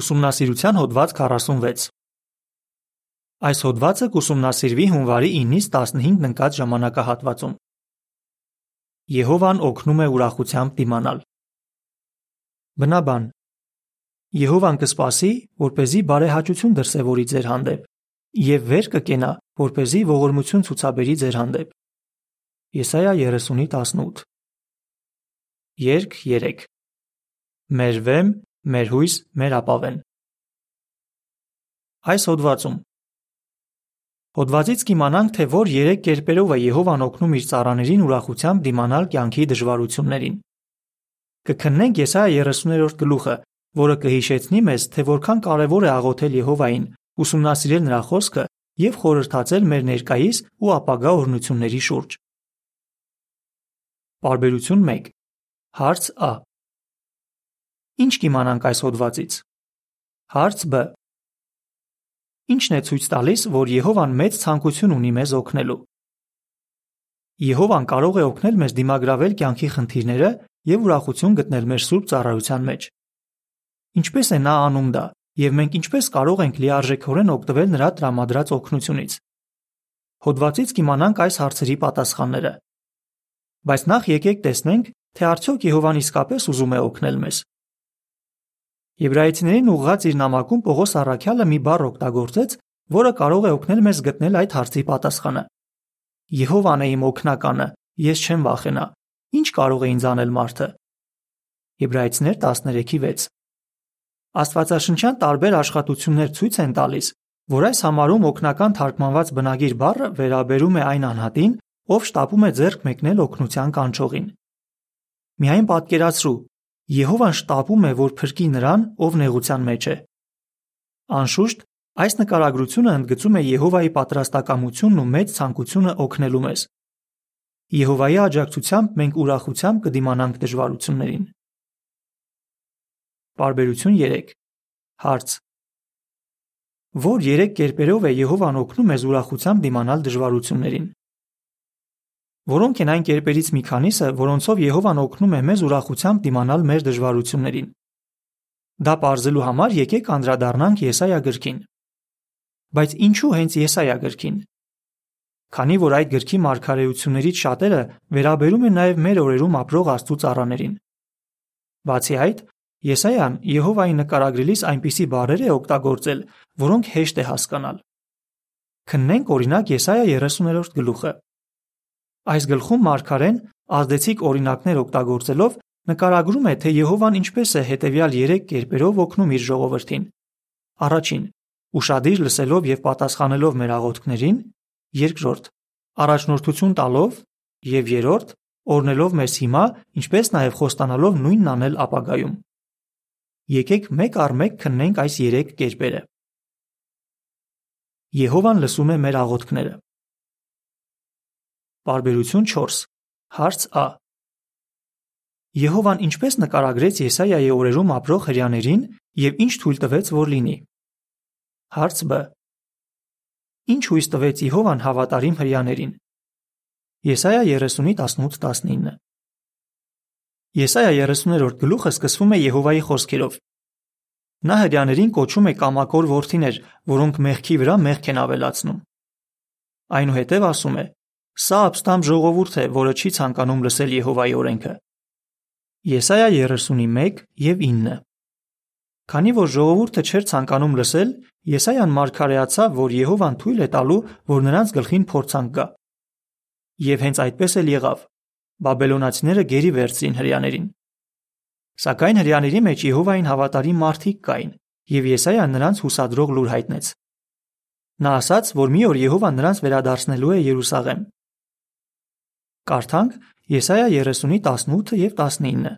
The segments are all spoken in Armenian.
Ուսումնասիրության հոդված 46 Այս հոդվածը կուսումնասիրվի հունվարի 9-ից 15 ընկած ժամանակահատվածում։ Եհովան օգնում է ուրախությամբ դիմանալ։ Բնաբան Եհովան կսպասի, որ เป զի բարեհաճություն դրսևորի ձեր հանդեպ, եւ վեր կկենա, որ เป զի ողորմություն ցուցաբերի ձեր հանդեպ։ Եսայա 30:18 Երկ 3 Մեր վեմ, մեր հույս, մեր ապավեն։ Այս հոդվածում. Հոդվածից կիմանանք, թե որ երեք կերպերով է Եհովան օգնում իր ծառաներին ուրախությամբ դիմանալ կյանքի դժվարություններին։ Կքննենք Եսայա 30-րդ գլուխը, որը կհիշեցնի մեզ, թե որքան կարևոր է աղոթել Եհովային, ուսումնասիրել նրա խոսքը եւ խորհրդածել մեր ներկայիս ու ապագա օրհնությունների շուրջ։ Բարբերություն 1 Հարց Ա Ինչ կիմանանք այս հոդվածից։ Հարց Բ. Ինչն է ցույց տալիս, որ Եհովան մեծ ցանկություն ունի մեզ օգնելու։ Եհովան կարող է օգնել մեզ դիմագրավել կյանքի խնդիրները եւ ուրախություն գտնել մեր սուրբ ծառայության մեջ։ Ինչպես է նա անում դա, եւ մենք ինչպես կարող ենք լիարժեքորեն օգտվել նրա տրամադրած օգնությունից։ Հոդվածից կիմանանք այս հարցերի պատասխանները։ Բայց նախ եկեք տեսնենք, թե արդյոք Եհովան իսկապես ուզում է օգնել մեզ։ Եբրայեցիներին ուղղած իր նամակում Պողոս առաքյալը մի բառ օգտագործեց, որը կարող է օգնել մեզ գտնել այդ հարցի պատասխանը։ Եհովան է իմ օգնականը, ես չեմ վախենա։ Ինչ կարող է ինձ անել մարդը։ Եբրայեցիներ 13:6 Աստվածաշնչյան տարբեր աշխատություններ ցույց են տալիս, որ այս համարում օգնական թարգմանված բնագիր բառը վերաբերում է այն անհատին, ով շտապում է ձեռք մեկնել օգնության կանչողին։ Միայն պատկերացրու, Եհովան շտապում է, որ փրկի նրան, ով նեղության մեջ է։ Անշուշտ, այս նկարագրությունը ընդգծում է Եհովայի պատրաստակամությունն ու մեծ ցանկությունը օգնելու մեզ։ Եհովայի աջակցությամբ մենք ուրախությամբ կդիմանանք դժվարություններին։ Բարբերություն 3 Հարց. Որ երեք կերպերով է Եհովան օգնում մեզ ուրախությամբ դիմանալ դժվարություններին։ Որոնք են այն կերպերից մի քանիսը, որոնցով Եհովան օգնում է մեզ ուրախությամբ դիմանալ մեր դժվարություններին։ Դա ողջելու համար եկեք անդրադառնանք Եսայա գրքին։ Բայց ինչու հենց Եսայա գրքին։ Քանի որ այդ գրքի մարգարեություններից շատերը վերաբերում են նաև մեր օրերում ապրող Աստծո ծառաներին։ Բացի այդ, Եսայան Եհովայի նկարագրելիս այնպիսի բառեր է օգտագործել, որոնք հեշտ է հասկանալ։ Քննենք օրինակ Եսայա 30-րդ գլուխը։ Այս գլխում Մարգարեն ազդեցիկ օրինակներ օգտագործելով նկարագրում է, թե Եհովան ինչպես է հետևյալ 3 կերպերով օգնում իր ժողովրդին։ Առաջին՝ ուշադիր լսելով եւ պատասխանելով մեր աղոթքներին, երկրորդ՝ առաջնորդություն տալով եւ երրորդ՝ օրնելով մեզ հիմա, ինչպես նաեւ խոստանալով նույնն անել ապագայում։ Եկեք մեկ առ մեկ քննենք այս 3 կերպերը։ Եհովան լսում է մեր աղոթքները։ Պարբերություն 4. Հարց Ա. Եհովան ինչպես նկարագրեց Եսայի օրերում ապրող հрьяաներին եւ ինչ թույլ տվեց որ լինի։ Հարց Բ. Ինչ հույս տվեց Եհովան հավատարիմ հрьяաներին։ Եսայա 30:18-19։ Եսայա 30-րդ գլուխը սկսվում է Եհովայի խոսքերով։ Նա հрьяաներին կոչում է կամակոր ворթիներ, որոնք մեղքի վրա մեղք են ավելացնում։ Այնուհետև ասում է. Սա ապստամ ժողովուրդ է, որը չի ցանկանում լսել Եհովայի օրենքը։ Եսայա 31 եւ 9։ Քանի որ ժողովուրդը չէր ցանկանում լսել, Եսայան մարգարեացավ, որ Եհովան թույլ է տալու, որ նրանց գլխին փորձանք գա։ Եվ հենց այդպես էլ եղավ։ Բաբելոնացիները գերի վերցրին հрьяաներին։ Սակայն հрьяաների մեջ Եհովային հավատարիմ մարդիկ կային, եւ Եսայան նրանց հուսադրող լուր հայտնեց։ Նա ասաց, որ մի օր Եհովան նրանց վերադարձնելու է Երուսաղեմ, Կարդանք Եսայա 30-ի 18 եւ 19։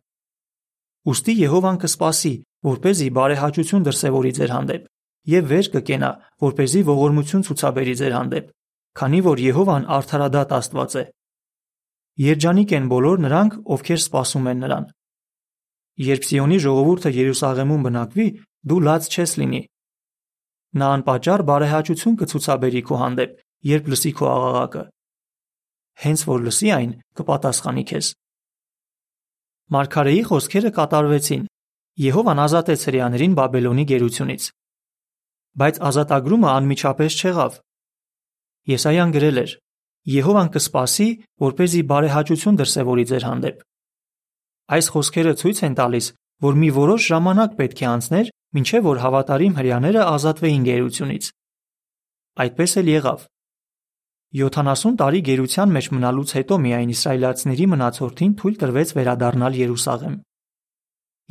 Ոստի Եհովան կսպասի, որ เป զի բարեհաճություն դրսևորի ձեր հանդեպ, եւ վեր կկենա, որ เป զի ողորմություն ցուցաբերի ձեր հանդեպ, քանի որ Եհովան արդարադատ Աստված է։ Երջանիկ են բոլոր նրանք, ովքեր սպասում են նրան։ Երբ Սիոնի ժողովուրդը Երուսաղեմում բնակվի, դու լաց չես լինի։ Նա անպատճառ բարեհաճություն կցուցաբերի քո հանդեպ, երբ լսի քո աղաղակը Հենց որ լսի այն, կպատասխանի քեզ։ Մարգարեի խոսքերը կատարվեցին։ Եհովան ազատեց հрьяաներին Բաբելոնի գերությունից։ Բայց ազատագրումը անմիջապես չեղավ։ Եսայան գրել էր. Եհովան կսպասի, որ เป զի բարեհաճություն դրսևորի ձեր հանդեպ։ Այս խոսքերը ցույց են տալիս, որ մի որոշ ժամանակ պետք է անցներ, մինչև որ հավատարիմ հрьяաները ազատվեին գերությունից։ Այդպես էլ եղավ։ 70 տարի գերության մեջ մնալուց հետո միայն իսրայելացիների մնացորդին թույլ տրվեց վերադառնալ Երուսաղեմ։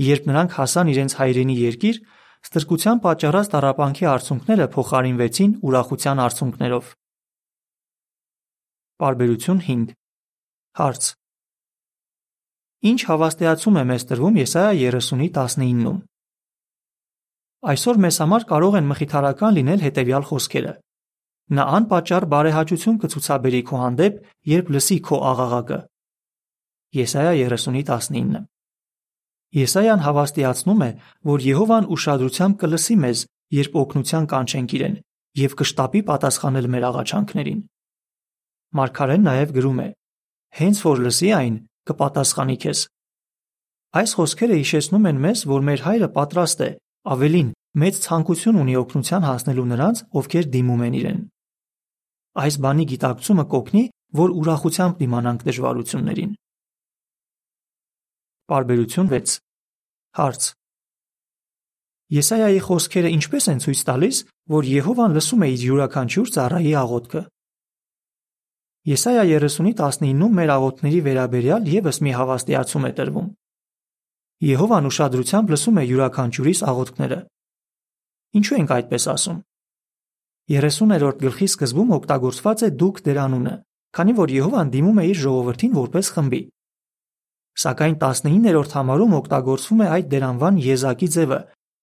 Երբ նրանք հասան իրենց հայրենի երկիր, ստրկության պատճառած տարապանքի արցունքները փոխարինվեցին ուրախության արցունքներով։ Բարբերություն 5 Հարց. Ինչ հավաստիացում է մեզ տրվում Եսայա 30-ի 19-ում։ Այսօր մեզ համար կարող են մխիթարական լինել հետևյալ խոսքերը. Նա անպատճառ բարեհաճություն կցուցաբերի քո հանդեպ, երբ լսի քո աղաղակը։ Եսայա 30:19 Եսայան հավաստիացնում է, որ Եհովան ուշադրությամբ կլսի մեզ, երբ օգնության կանչենք իրեն, եւ կշտապի պատասխանել մեր աղաչանքներին։ Մարգարեն նաև գրում է. Հենց որ լսի այն, կպատասխանի քեզ։ Այս խոսքերը հիշեցնում են մեզ, որ մեր հայրը պատրաստ է, ավելին, մեծ ցանկություն ունի օգնության հասնելու նրանց, ովքեր դիմում են իրեն։ Այս բանի գիտակցումը կօգնի, որ ուրախությամբ դիմանանք դժվարություններին։ Բարբերություն 6 Հարց. Եսայայի խոսքերը ինչպես են ցույց տալիս, որ Եհովան լսում է իր յուրաքանչյուր ծառայի աղոթքը։ Եսայա 30:19-ում մեր աղոթքների վերաբերյալ եւս մի հավաստիացում է տրվում։ Եհովան ուշադրությամբ լսում է յուրաքանչյուրիս աղոթքները։ Ինչու ենք այդպես ասում։ 30-րդ գլխի սկզբում օգտագործված է դուք դերանունը, քանի որ Եհովան դիմում է իր ժողովրդին որպես խմբի։ Սակայն 19-րդ համարում օգտագործվում է այդ դերանվան եզակի ձևը,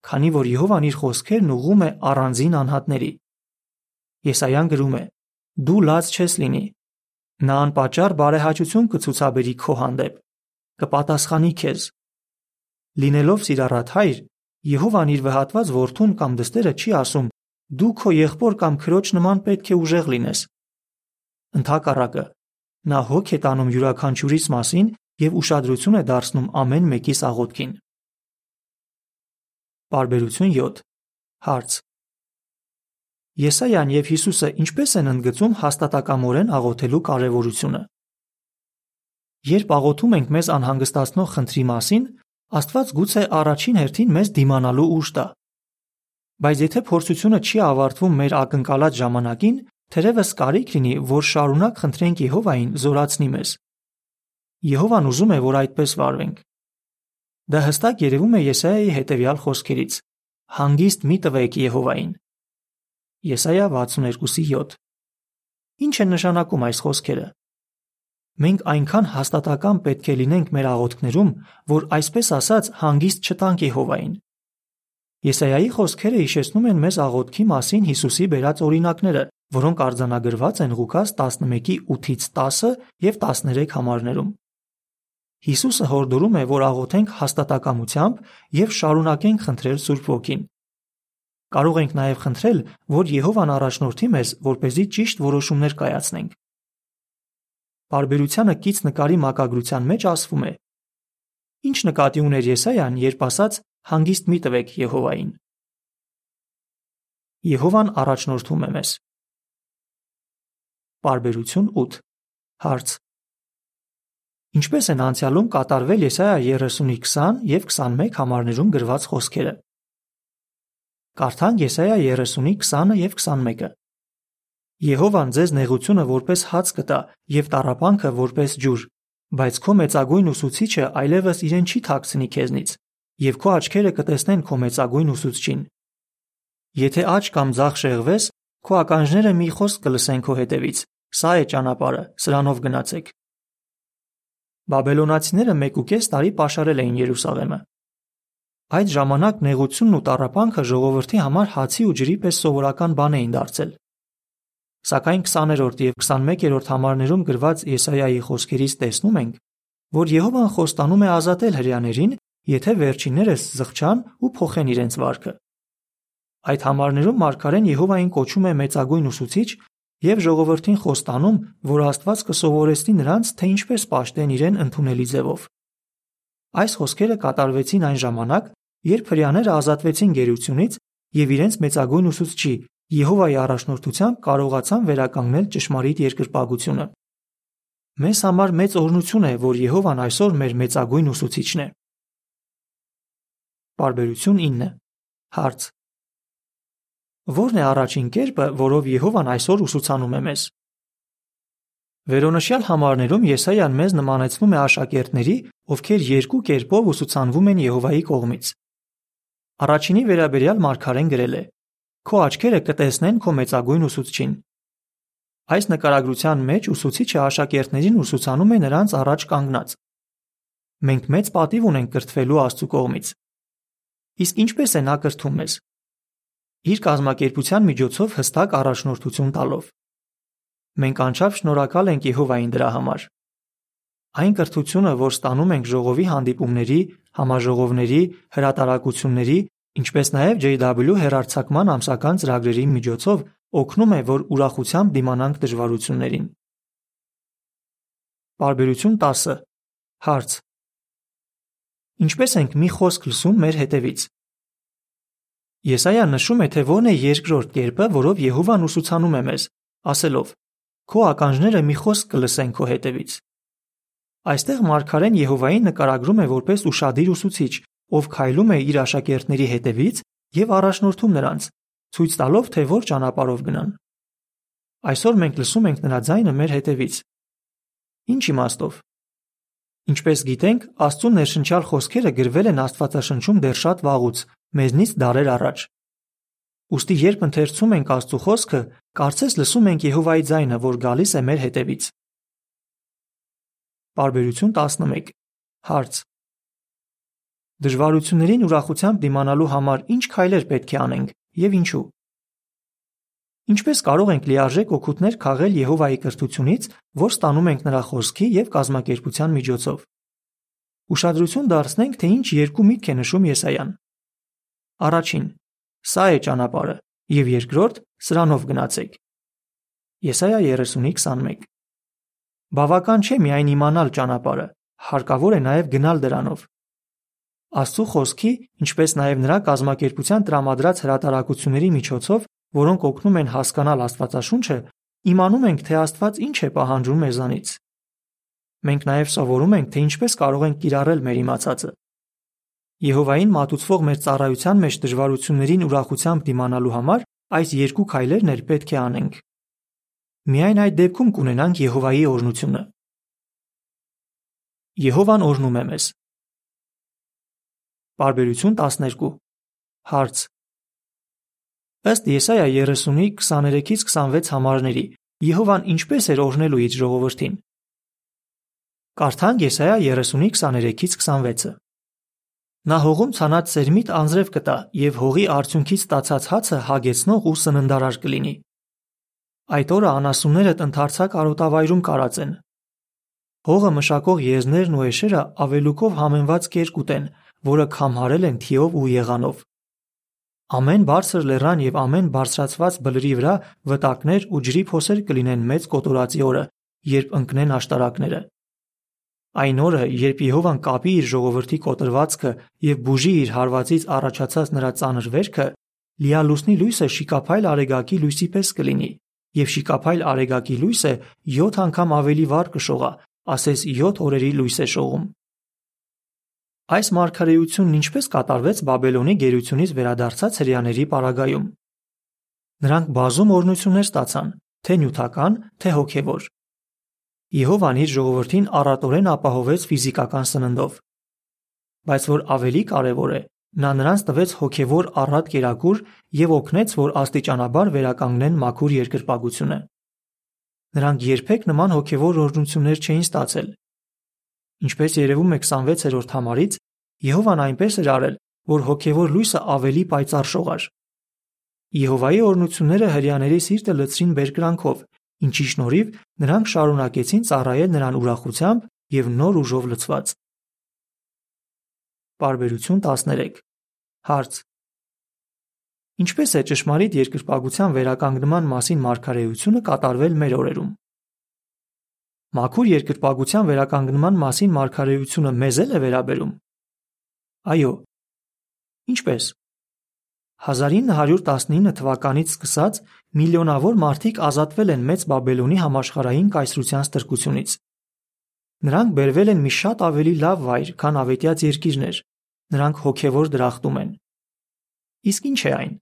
քանի որ Եհովան իր խոսքերն ուղում է առանձին անհատների։ Եսայան գրում է. Դու լաց չես լինի, Նա անպատճառ բարեհաճություն կցուցաբերի քո հանդեպ, կպատասխանի քեզ։ Լինելով սիրառատ հայր, Եհովան իր վհատված որդուն կամ դստերը չի ասում. Դու քո եղբոր կամ քրոջ նման պետք է ուժեղ լինես։ Ընթակառակը, նա հոգ է տանում յուրաքանչյուրիս մասին եւ ուշադրություն է դարձնում ամեն մեկիս աղոթքին։ Բարբերություն 7 Հարց. Եսայան եւ Հիսուսը ինչպես են ընդգծում հաստատակամորեն աղոթելու կարևորությունը։ Երբ աղոթում ենք մեզ անհանգստացնող խնդրի մասին, Աստված գուցե առաջին հերթին մեզ դիմանալու ուժ տա։ Բայց եթե փորձությունը չի ավարտվում մեր ակնկալած ժամանակին, թերևս կարիք լինի, որ շարունակ խնդրենք Եհովային զորացնի մեզ։ Եհովան ուզում է, որ այդպես վարվենք։ Դա հստակ երևում է Եսայայի հետևյալ խոսքերից. Հանգիստ մի տվեք Եհովային։ Եսայա 62:7 Ինչ են նշանակում այս խոսքերը։ Մենք այնքան հաստատական պետք է լինենք մեր աղոթքներում, որ այսպես ասած հանգիստ չտանք Եհովային։ Եսայայի խոսքերը հիշեցնում են մեզ աղոթքի մասին Հիսուսի բերած օրինակները, որոնք արձանագրված են Ղուկաս 11:8-ից 10 եւ 13 համարներում։ Հիսուսը հորդորում է, որ աղոթենք հաստատակամությամբ եւ շարունակենք խնդրել Սուրբ Ոգին։ Կարող ենք նաև խնդրել, որ Եհովան առաջնորդի մեզ, որպեսզի ճիշտ որոշումներ կայացնենք։ Բարբերությանը կից նկարի մակագրության մեջ ասվում է. Ինչ նկատի ուներ Եսայան, երբ ասաց. «Հանգիստ մի տվեք Եհովային»։ Եհովան առաջնորդում է մեզ։ Բարբերություն 8 Հարց. Ինչպես են անցյալում կատարվել Եսայա 30-ի 20 եւ 21 համարներում գրված խոսքերը։ Կարդանք Եսայա 30-ի 20-ը եւ 21-ը։ Եհովան ձեզ նեղությունը որպես հաց կտա եւ տարապանքը որպես ջուր, բայց քո մեծագույն ուսուցիչը այլևս իրեն չի թաքցնի քեզնից, եւ քո աչքերը կտեսնեն քո մեծագույն ուսուցչին։ Եթե աչ կամ ձախ շեղվես, քո ականջները մի խոսք կլսեն քո հետևից. «Սա է ճանապարհը, սրանով գնացեք»։ Բաբելոնացիները 1.5 տարի պաշարել էին Երուսաղեմը։ Այդ ժամանակ նեղությունն ու տարապանքը ժողովրդի համար հացի ու ջրի պես սովորական բան էին դարձել։ Սակայն 20-րդ եւ 21-րդ համարներում գրված Եսայայի խոսքերից տեսնում ենք, որ Եհովան խոստանում է ազատել հрьяաներին եթե վերջիններս զղջան ու փոխեն իրենց վարկը։ Այդ համարներում Մարգարեն Եհովային կոչում է մեծագույն ուսուցիչ եւ ժողովրդին խոստանում, որ Աստված կսովորեցնի նրանց, թե ինչպես ապաշտեն իրեն ընդունելի ձևով։ Այս խոսքերը կատարվեցին այն ժամանակ, երբ հрьяաները ազատվեցին գերությունից եւ իրենց մեծագույն ուսուցչի Եհովայի առաջնորդությամբ կարողացան վերականգնել ճշմարիտ երկրպագությունը։ Մեզ համար մեծ օրհնություն է, որ Եհովան այսօր մեր մեծագույն ուսուցիչն է։ Բարբերություն 9 Հարց. Որն է առաջին կերպը, որով Եհովան այսօր ուսուցանում է մեզ։ Վերոնշյալ համարներում Եսայան մեզ նմանեցնում է աշակերտների, ովքեր երկու կերպով ուսուցանվում են Եհովայի կողմից։ Առաջինի վերաբերյալ Մարգարեն գրել է. Քո աչքերը կտեսնեն քո մեծագույն ուսուցչին։ Այս նկարագրության մեջ ուսուցիչը աշակերտներին ուսուցանում է նրանց առաջ կանգնած։ Մենք մեծ պատիվ ունենք կրթվելու Աստծու կողմից։ Իսկ ինչպես է նա կրթում մեզ իր կազմակերպության միջոցով հստակ առաջնորդություն տալով։ Մենք անչափ շնորհակալ ենք Եհովային դրա համար։ Այն կրթությունը, որ ստանում ենք ժողովի հանդիպումների, համաժողովների, հրատարակությունների, ինչպես նաև JW հերարցակման ամսական ծրագրերի միջոցով օգնում է, որ ուրախությամբ դիմանանք դժվարություններին։ Բարբերություն 10 Հարց. Ինչպես ենք մի խոսք լսում մեր հետևից։ Եսայա նշում է, թե ո՞րն է երկրորդ կերպը, որով Եհովան ուսուցանում է մեզ, ասելով. Քո ականջները մի խոսք կլսեն քո հետևից։ Այստեղ Մարգարեն Եհովային նկարագրում է որպես ուրشادիր ուսուցիչ, ով քայլում է իր աշակերտների հետևից եւ առաջնորդում նրանց, ցույց տալով, թե որ ճանապարհով գնան։ Այսօր մենք լսում ենք նրա ձայնը մեր հետևից։ Ինչ իմաստով։ Ինչպես գիտենք, Աստծո ներշնչալ խոսքերը գրվել են Աստվածաշնչում դեռ շատ վաղուց, մեզնից դարեր առաջ։ Ոստի երբ ընթերցում ենք Աստծո խոսքը, կարծես լսում ենք Եհովայի ձայնը, որ գալիս է մեր հետևից։ Բարբերություն 11 Հարց. Դժվարություններին ուրախությամբ դիմանալու համար ինչ քայլեր պետք է անենք եւ ինչու։ Ինչպես կարող ենք լիարժեք օգուտներ քաղել Եհովայի կրթությունից, որ ստանում ենք նրա խոսքի եւ կազմակերպության միջոցով։ Ուշադրություն դարձնենք, թե ինչ երկու միտք է նշում Եսայան։ Առաջին. Սա է ճանապարհը, եւ երկրորդ. սրանով գնացեք։ Եսայա 30:21 Բավական չէ միայն իմանալ ճանապարհը, հարկավոր է նաև գնալ դրանով։ Աստծո խոսքի, ինչպես նաև նրա կազմակերպության տրամադրած հրատարակությունների միջոցով, որոնք օգնում են հասկանալ Աստվածաշունչը, իմանում ենք, թե Աստված ինչ է պահանջում մեզանից։ Մենք նաև սովորում ենք, թե ինչպես կարող ենք կիրառել մեր իմացածը։ Եհովային մատուցվող մեր ծառայության մեջ դժվարություններին ուրախությամբ դիմանալու համար այս երկու քայլերն էլ պետք է անենք։ Միայն այդ դեպքում կունենանք Եհովայի օրհնությունը։ Եհովան օրհնում է մեզ։ Բարբերություն 12 Հարց Ըստ Եսայա 30-ի 23-ից 26 համարների Եհովան ինչպես էր օրհնելու իր ժողովրդին։ Կարդանք Եսայա 30-ի 23-ից 26-ը։ Նա հողում ցանած սերմիտ անձրև կտա եւ հողի արդյունքից ստացած հացը հագեցնող ու սննդարար կլինի։ Այդ օրը անասունները տնթարցակ արոտավայրում կարածեն։ Հողը մշակող եզներն ու էշերը ավելուկով համենված կեր կուտեն, որը քամհարել են թիով ու եղանով։ Ամեն բարձր լեռան եւ ամեն բարձրացված բլրի վրա վտակներ ու ջրի փոսեր կլինեն մեծ կոտորածի օրը, երբ ընկնեն աշտարակները։ Այն օրը, երբ Եհովան կապի իր ժողովրդի կոտրվածքը եւ բուժի իր հարվածից առաջացած նրա ծանր վերքը, լիալուսնի լույսը շիկափայլ արեգակի լույսի պես կլինի, եւ շիկափայլ արեգակի լույսը 7 անգամ ավելի վառ կշողա, ասես 7 օրերի լույս է շողում։ Այս մարգարեությունն ինչպես կատարվեց Բաբելոնի գերությունից վերադարձած հрьяաների պարագայում։ Նրանք բազում օրնություններ ստացան, թե նյութական, թե հոգևոր։ Եհովան իր ժողովրդին առատորեն ապահովեց ֆիզիկական սննդով։ Բայց որ ավելի կարևոր է, նա նրանց տվեց հոգևոր առատ կերակուր եւ օգնեց, որ աստիճանաբար վերականգնեն մաքուր երկրպագությունը։ Նրանք երբեք նման հոգևոր օրնություններ չէին ստացել։ Ինչպես երևում է 26-րդ համարից, Եհովան այնպես էր արել, որ հոգևոր լույսը ավելի պայծառ շողար։ Եհովայի օրնությունները հрьяաների սիրտը լցրին բերկրանքով, ինչի շնորհիվ նրանք շարունակեցին ծառայել նրան ուրախությամբ եւ նոր ուժով լցված։ Բարբերություն 13 Հարց. Ինչպես է ճշմարիտ երկրպագության վերականգնման մասին մարգարեությունը կատարվել մեր օրերում։ Մաքուր երկրպագության վերականգնման մասին մարգարեությունը մեզ էլ է վերաբերում։ Այո։ Ինչպես։ 1919 թվականից սկսած միլիոնավոր մարդիկ ազատվել են Մեծ Բաբելոնի համաշխարհային կայսրության ստրկությունից։ Նրանք բերվել են մի շատ ավելի լավ վայր, քան ավետյաց երկիրներ։ Նրանք հոգևոր դրախտում են։ Իսկ ինչ է այն։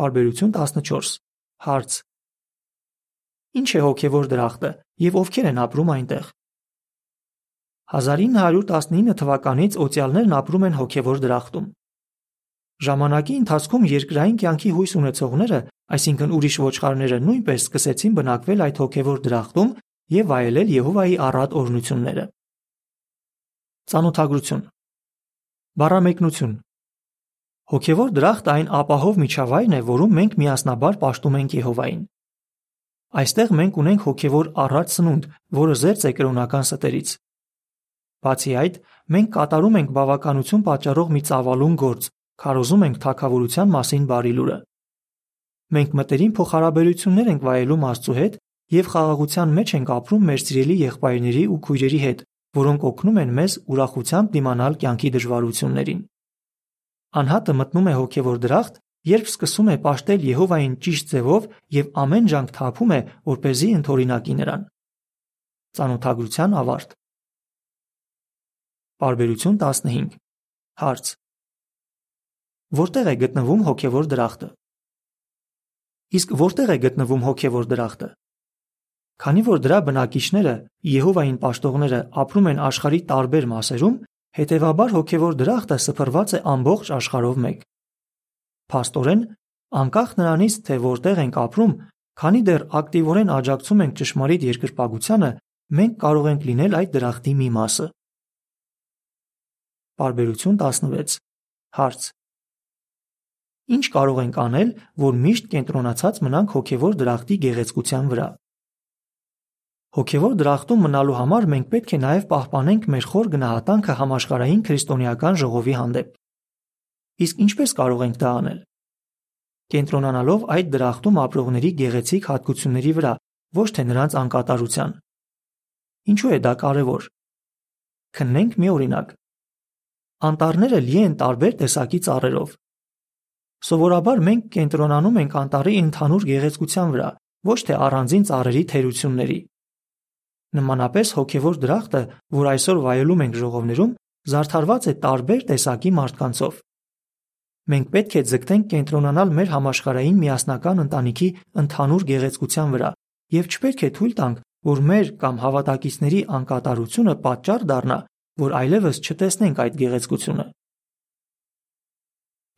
Բարբերություն 14 Հարց. Ինչ է հոգևոր դրախտը եւ ովքեր են ապրում այնտեղ։ 1919 թվականից օցիալներն ապրում են հոգևոր դրախտում։ Ժամանակի ընթացքում երկրային կյանքի հույս ունեցողները, այսինքն ուրիշ ոչխարները նույնպես սկսեցին բնակվել այդ հոգևոր դրախտում եւ վայելել Եհովայի առատ օրհնությունները։ Ծանոթագրություն Բառամեկնություն Հոգևոր դրախտը այն ապահով միջավայրն է, որում մենք միասնաբար պաշտում ենք Եհովային։ Այստեղ մենք ունենք հոգևոր առատ սնունդ, որը զերծ է կրոնական ստերից։ Բացի այդ, մենք կատարում ենք բավականություն պատճառող մի ծավալուն գործ, քարոզում ենք թակավորության մասին բարի լուրը։ Մենք մտերիմ փոխհարաբերություններ ենք վայելում Աստծո հետ եւ խաղաղության մեջ ենք ապրում մեր սիրելի եղբայրների ու քույրերի հետ, որոնք օգնում են մեզ ուրախությամբ դիմանալ կյանքի դժվարություններին։ Անհատը մտնում է հոգևոր դրախտ, երբ սկսում է աշտել Եհովային ճիշտ ձևով եւ ամեն ջանք թափում է, որ เป զի ընթորինակի նրան։ Ծանոթագրության ավարտ։ Բարբերություն 15 Հարց. Որտեղ է գտնվում հոգևոր դրախտը։ Իսկ որտեղ է գտնվում հոգևոր դրախտը։ Քանի որ դրա բնակիչները, Եհովային պաշտողները ապրում են աշխարհի տարբեր մասերում, հետևաբար հոգևոր դրախտը սփռված է ամբողջ աշխարհով մեկ։ Փաստորեն, անկախ նրանից, թե որտեղ ենք ապրում, քանի դեռ ակտիվորեն աջակցում ենք ճշմարիտ երկրպագությանը, մենք կարող ենք լինել այդ դրախտի մի մասը։ Բարբերություն 16 Հարց. Ինչ կարող ենք անել, որ միշտ կենտրոնացած մնանք հոգևոր դրախտի գեղեցկության վրա։ Հոգևոր դրախտում մնալու համար մենք պետք է նաև պահպանենք մեր խոր գնահատանքը համաշխարհային քրիստոնեական ժողովի հանդեպ։ Իսկ ինչպես կարող ենք դա անել։ Կենտրոնանալով այդ դրախտում ապրողների գեղեցիկ հատկությունների վրա, ոչ թե նրանց անկատարության։ Ինչու է դա կարևոր։ Քննենք մի օրինակ։ Անտառները լի են տարբեր տեսակի ծառերով, Սովորաբար մենք կենտրոնանում ենք անտառի ընդհանուր գեղեցկության վրա, ոչ թե առանձին ծառերի թերությունների։ Նմանապես հոգևոր դրախտը, որ այսօր վայելում ենք ժողովներում, զարդարված է տարբեր տեսակի մարդկանցով։ Մենք պետք է ձգտենք կենտրոնանալ մեր համաշխարհային միասնական ընտանիքի ընդհանուր գեղեցկության վրա եւ չպետք է թույլ տանք, որ մեր կամ հավատակիցների անկատարությունը պատճառ դառնա, որ այլևս չտեսնենք այդ գեղեցկությունը։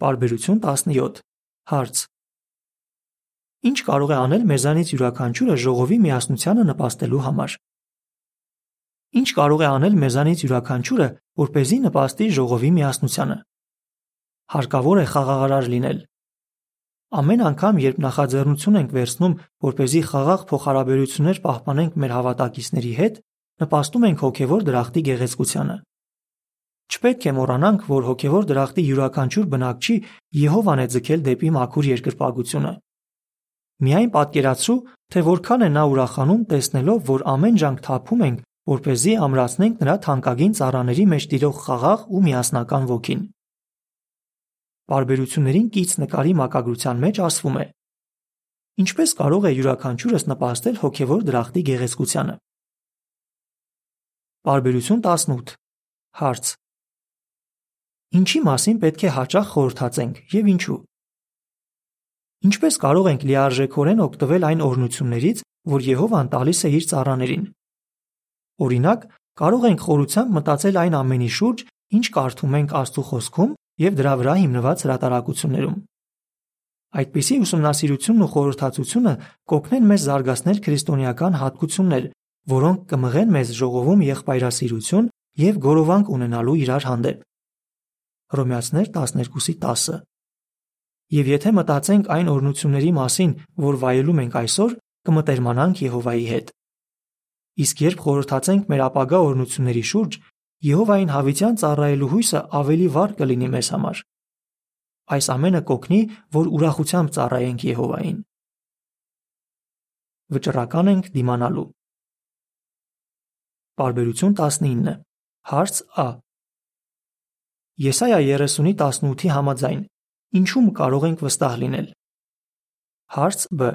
Պարբերություն 17 Հարց. Ինչ կարող է անել մեզանից յուրաքանչյուրը ժողովի միասնությանը նպաստելու համար։ Ինչ կարող է անել մեզանից յուրաքանչյուրը, որ เป զի նպաստի ժողովի միասնությանը։ Հարկավոր է խաղաղարար լինել։ Ամեն անգամ, երբ նախաձեռնություն ենք վերցնում, որ เป զի խաղաղ փոխհարաբերություններ պահպանենք մեր հավատակիցների հետ, նպաստում ենք հոգևոր դրախտի գեղեցկությանը։ Չպետք է մոռանանք, որ հոգևոր դրախտի յուրաքանչյուր բնակչի Եհովան է ձգել դեպի մաքուր երկրպագությունը։ Միայն պատկերացրու, թե որքան է նա ուրախանում տեսնելով, որ ամեն ջանք թափում ենք, որ เป զի ամրացնենք նրա թանկագին ծառաների մեջ տիրող խաղաղ ու միասնական ոգին։ Բարբերություններին կից նկարի մակագրության մեջ ասվում է. Ինչպես կարող է յուրաքանչյուրս նպաստել հոգևոր դրախտի գեղեցկությանը։ Բարբերություն 18 Հարց. Ինչի մասին պետք է հաճախ խորհրդածենք եւ ինչու։ Ինչպես կարող ենք լիարժեքորեն օգտվել այն օրհնություններից, որ Եհովան տալիս է իր ծառաներին։ Օրինակ, կարող ենք խորությամբ մտածել այն ամենի շուրջ, ինչ կարդում ենք Աստծո խոսքում եւ դրա վրա հիմնված հրատարակություններում։ Այդպիսի ուսումնասիրությունն ու խորհրդածությունը կօգնեն մեզ զարգացնել քրիստոնեական հատկություններ, որոնք կմղեն մեզ ժողովում եղբայրասիրություն եւ գորովանք ունենալու իրար հանդեպ։ Հռոմեացներ 12:10։ Եվ եթե մտածենք այն օրնությունների մասին, որ վայելում ենք այսօր, կմտերմանանք Եհովայի հետ։ Իսկ երբ խորհրդացենք մեր ապագա օրնությունների շուրջ, Եհովային հավիտյան ծառայելու հույսը ավելի վառ կլինի մեզ համար։ Այս ամենը կօգնի, որ ուրախությամբ ծառայենք Եհովային։ Վճռական ենք դիմանալու։ Բարբերություն 19 Հարց Ա Եսայա 30-ի 18-ի համաձայն ինչու կարող ենք վստահ լինել։ Հարց Բ.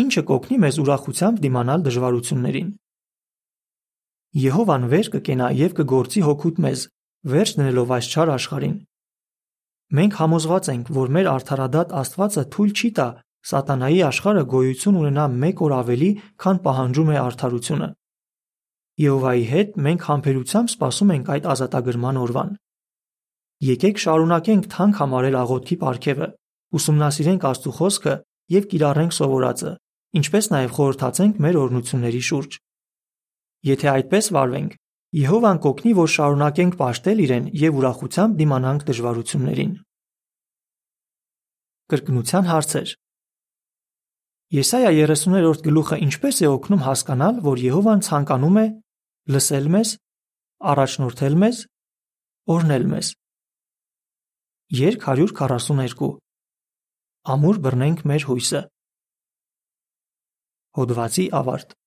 Ինչը կօգնի մեզ ուրախությամբ դիմանալ դժվարություններին։ Եհովան վեր կկենա եւ կգործի հոգուտ մեզ, վերջ դնելով այս չար աշխարհին։ Մենք համոզված ենք, որ մեր արդարադատ Աստվածը թույլ չի տա սատանայի աշխարհը գոյություն ունենա մեկ օր ավելի, քան պահանջում է արդարությունը։ Եհովայի հետ մենք համբերությամբ սպասում ենք այդ ազատագրման օրվան։ Եկեք շարունակենք թանկ համարել աղոթքի պարգևը, ուսումնասիրենք Աստծո խոսքը եւ կիրառենք սովորածը, ինչպես նաեւ խորհրդացենք մեր օրնությունների շուրջ։ Եթե այդպես վարվենք, Եհովան կօգնի, որ շարունակենք պաշտել իրեն եւ ուրախությամբ դիմանանք դժվարություններին։ Կրկնության հարցեր։ Եսայա 30-րդ գլուխը ինչպես է օգնում հասկանալ, որ Եհովան ցանկանում է լսել մեզ, առաջնորդել մեզ, օրհնել մեզ։ Երկ 142 Ամուր բռնենք մեր հույսը։ Հոդվացի ավարտ